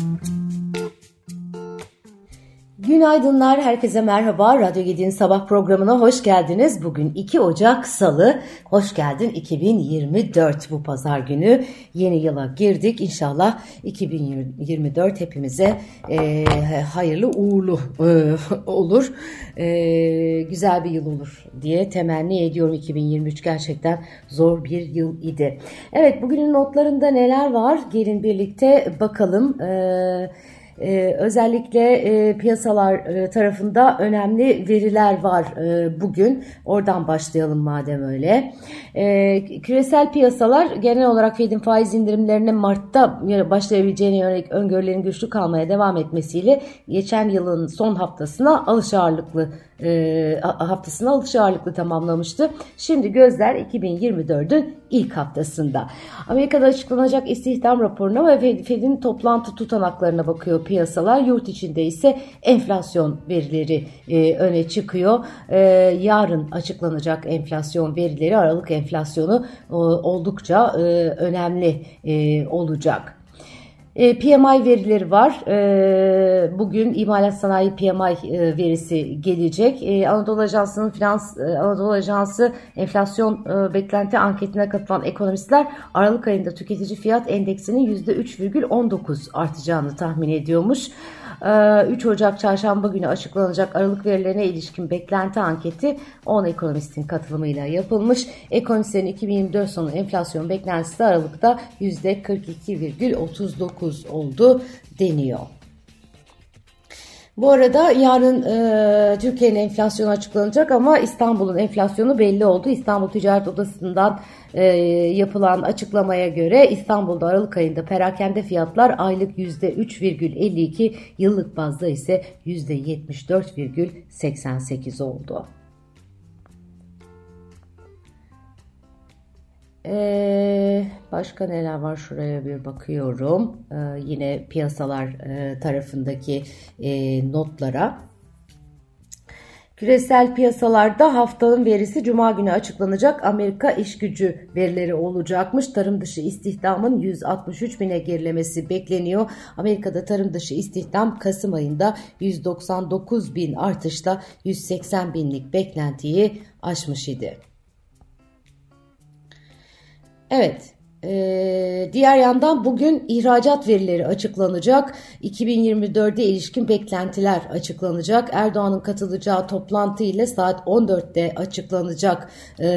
Mm-hmm. Günaydınlar, herkese merhaba. Radyo Gedi'nin sabah programına hoş geldiniz. Bugün 2 Ocak Salı. Hoş geldin 2024 bu pazar günü. Yeni yıla girdik. İnşallah 2024 hepimize e, hayırlı uğurlu e, olur. E, güzel bir yıl olur diye temenni ediyorum. 2023 gerçekten zor bir yıl idi. Evet bugünün notlarında neler var? Gelin birlikte bakalım. Evet ee, özellikle e, piyasalar e, tarafında önemli veriler var e, bugün. Oradan başlayalım madem öyle. E, küresel piyasalar genel olarak Fed'in faiz indirimlerinin Mart'ta başlayabileceğine yönelik öngörülerin güçlü kalmaya devam etmesiyle geçen yılın son haftasına alış ağırlıklı e, haftasını alış ağırlıklı tamamlamıştı. Şimdi gözler 2024'ün ilk haftasında. Amerika'da açıklanacak istihdam raporuna ve Fed'in toplantı tutanaklarına bakıyor piyasalar. Yurt içinde ise enflasyon verileri e, öne çıkıyor. E, yarın açıklanacak enflasyon verileri Aralık enflasyonu e, oldukça e, önemli e, olacak. E, PMI verileri var. E, bugün imalat sanayi PMI e, verisi gelecek. Anadolu Ajansı'nın finans Anadolu Ajansı enflasyon beklenti anketine katılan ekonomistler Aralık ayında tüketici fiyat endeksinin %3,19 artacağını tahmin ediyormuş. 3 Ocak çarşamba günü açıklanacak Aralık verilerine ilişkin beklenti anketi 10 ekonomistin katılımıyla yapılmış. Ekonomistlerin 2024 sonu enflasyon beklentisi de Aralık'ta %42,39 oldu deniyor. Bu arada yarın e, Türkiye'nin enflasyonu açıklanacak ama İstanbul'un enflasyonu belli oldu. İstanbul Ticaret Odası'ndan e, yapılan açıklamaya göre İstanbul'da Aralık ayında perakende fiyatlar aylık %3,52, yıllık bazda ise %74,88 oldu. Ee, başka neler var şuraya bir bakıyorum. Ee, yine piyasalar e, tarafındaki e, notlara. Küresel piyasalarda haftanın verisi Cuma günü açıklanacak. Amerika iş gücü verileri olacakmış. Tarım dışı istihdamın 163 bine gerilemesi bekleniyor. Amerika'da tarım dışı istihdam Kasım ayında 199 bin artışla 180 binlik beklentiyi aşmış idi. Evet, ee, diğer yandan bugün ihracat verileri açıklanacak. 2024'de ilişkin beklentiler açıklanacak. Erdoğan'ın katılacağı toplantı ile saat 14'te açıklanacak e,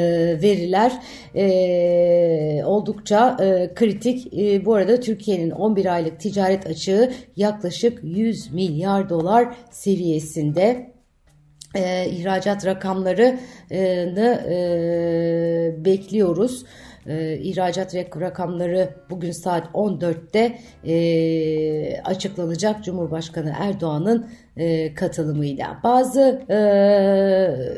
veriler e, oldukça e, kritik. E, bu arada Türkiye'nin 11 aylık ticaret açığı yaklaşık 100 milyar dolar seviyesinde e, ihracat rakamlarını e, bekliyoruz ihracat rakamları bugün saat 14'te e, açıklanacak. Cumhurbaşkanı Erdoğan'ın e, katılımıyla. Bazı e,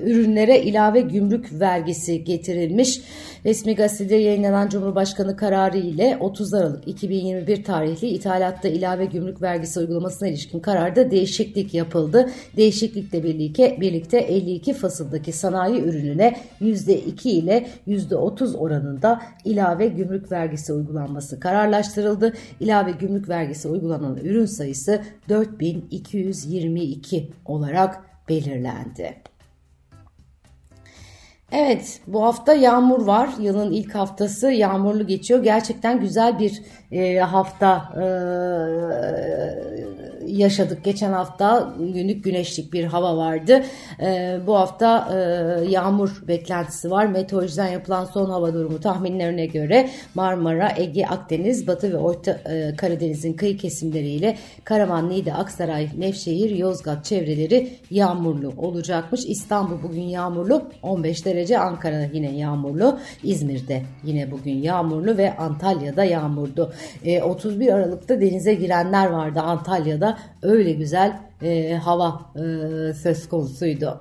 ürünlere ilave gümrük vergisi getirilmiş. Resmi gazetede yayınlanan Cumhurbaşkanı kararı ile 30 Aralık 2021 tarihli ithalatta ilave gümrük vergisi uygulamasına ilişkin kararda değişiklik yapıldı. Değişiklikle birlikte, birlikte 52 fasıldaki sanayi ürününe %2 ile %30 oranında ilave gümrük vergisi uygulanması kararlaştırıldı. İlave gümrük vergisi uygulanan ürün sayısı 4222 olarak belirlendi. Evet bu hafta yağmur var. Yılın ilk haftası yağmurlu geçiyor. Gerçekten güzel bir e, hafta e, yaşadık. Geçen hafta günlük güneşlik bir hava vardı. E, bu hafta e, yağmur beklentisi var. Meteorolojiden yapılan son hava durumu tahminlerine göre Marmara, Ege, Akdeniz, Batı ve Orta e, Karadeniz'in kıyı kesimleriyle Karaman, Niğde, Aksaray, Nevşehir, Yozgat çevreleri yağmurlu olacakmış. İstanbul bugün yağmurlu 15 derece, Ankara yine yağmurlu, İzmir'de yine bugün yağmurlu ve Antalya'da yağmurdu. E, 31 Aralık'ta denize girenler vardı Antalya'da. Öyle güzel e, hava e, söz konusuydu.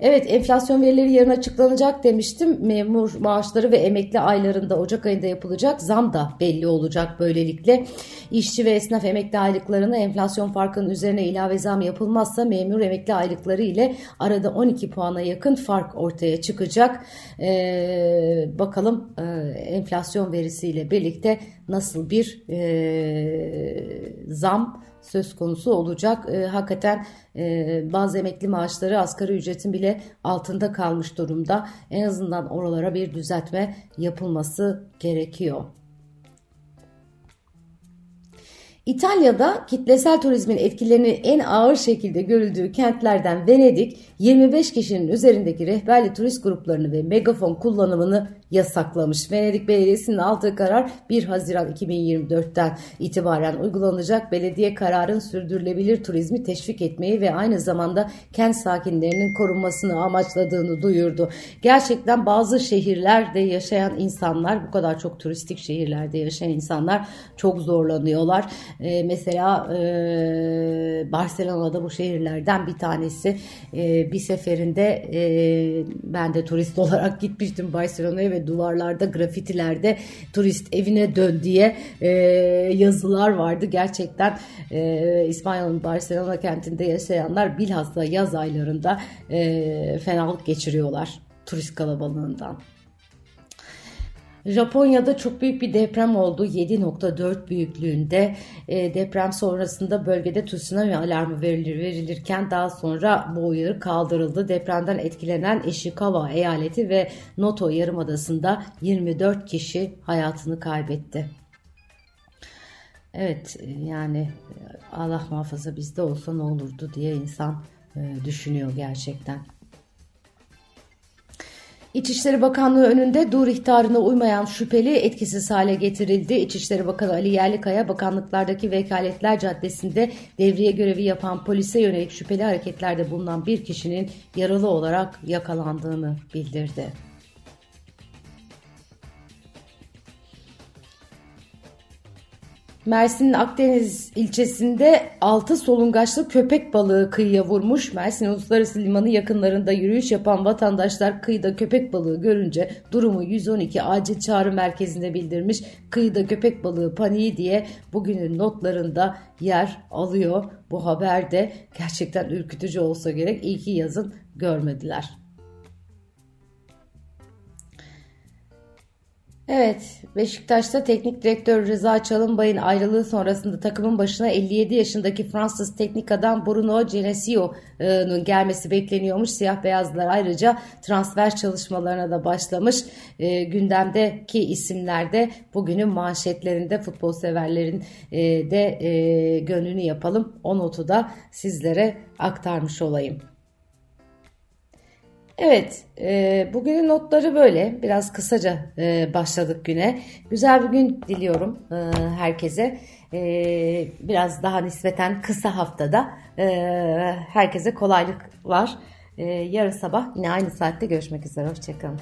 Evet enflasyon verileri yarın açıklanacak demiştim. Memur maaşları ve emekli aylarında Ocak ayında yapılacak zam da belli olacak böylelikle. İşçi ve esnaf emekli aylıklarına enflasyon farkının üzerine ilave zam yapılmazsa memur emekli aylıkları ile arada 12 puana yakın fark ortaya çıkacak. Ee, bakalım e, enflasyon verisiyle birlikte nasıl bir e, zam söz konusu olacak. E, hakikaten e, bazı emekli maaşları asgari ücretin bile altında kalmış durumda. En azından oralara bir düzeltme yapılması gerekiyor. İtalya'da kitlesel turizmin etkilerinin en ağır şekilde görüldüğü kentlerden Venedik 25 kişinin üzerindeki rehberli turist gruplarını ve megafon kullanımını yasaklamış. Venedik Belediyesi'nin aldığı karar 1 Haziran 2024'ten itibaren uygulanacak. Belediye kararın sürdürülebilir turizmi teşvik etmeyi ve aynı zamanda kent sakinlerinin korunmasını amaçladığını duyurdu. Gerçekten bazı şehirlerde yaşayan insanlar bu kadar çok turistik şehirlerde yaşayan insanlar çok zorlanıyorlar. Ee, mesela e, Barcelona'da bu şehirlerden bir tanesi e, bir seferinde e, ben de turist olarak gitmiştim Barcelona'ya duvarlarda grafitilerde turist evine dön diye e, yazılar vardı. Gerçekten e, İspanya'nın Barcelona kentinde yaşayanlar bilhassa yaz aylarında e, fenalık geçiriyorlar turist kalabalığından. Japonya'da çok büyük bir deprem oldu. 7.4 büyüklüğünde e, deprem sonrasında bölgede tsunami alarmı verilir, verilirken daha sonra bu uyarı kaldırıldı. Depremden etkilenen Ishikawa eyaleti ve Noto yarımadasında 24 kişi hayatını kaybetti. Evet yani Allah muhafaza bizde olsa ne olurdu diye insan e, düşünüyor gerçekten. İçişleri Bakanlığı önünde dur ihtarına uymayan şüpheli etkisiz hale getirildi. İçişleri Bakanı Ali Yerlikaya bakanlıklardaki vekaletler caddesinde devriye görevi yapan polise yönelik şüpheli hareketlerde bulunan bir kişinin yaralı olarak yakalandığını bildirdi. Mersin'in Akdeniz ilçesinde 6 solungaçlı köpek balığı kıyıya vurmuş. Mersin Uluslararası Limanı yakınlarında yürüyüş yapan vatandaşlar kıyıda köpek balığı görünce durumu 112 acil çağrı merkezinde bildirmiş. Kıyıda köpek balığı paniği diye bugünün notlarında yer alıyor. Bu haber de gerçekten ürkütücü olsa gerek. İyi ki yazın görmediler. Evet, Beşiktaş'ta teknik direktör Rıza Çalınbay'ın ayrılığı sonrasında takımın başına 57 yaşındaki Fransız teknik adam Bruno Genesio'nun gelmesi bekleniyormuş. Siyah beyazlar ayrıca transfer çalışmalarına da başlamış. E, gündemdeki isimler de bugünün manşetlerinde futbol severlerin e, de e, gönlünü yapalım. O notu da sizlere aktarmış olayım. Evet, e, bugünün notları böyle. Biraz kısaca e, başladık güne. Güzel bir gün diliyorum e, herkese. E, biraz daha nispeten kısa haftada e, herkese kolaylıklar. E, yarın sabah yine aynı saatte görüşmek üzere. Hoşçakalın.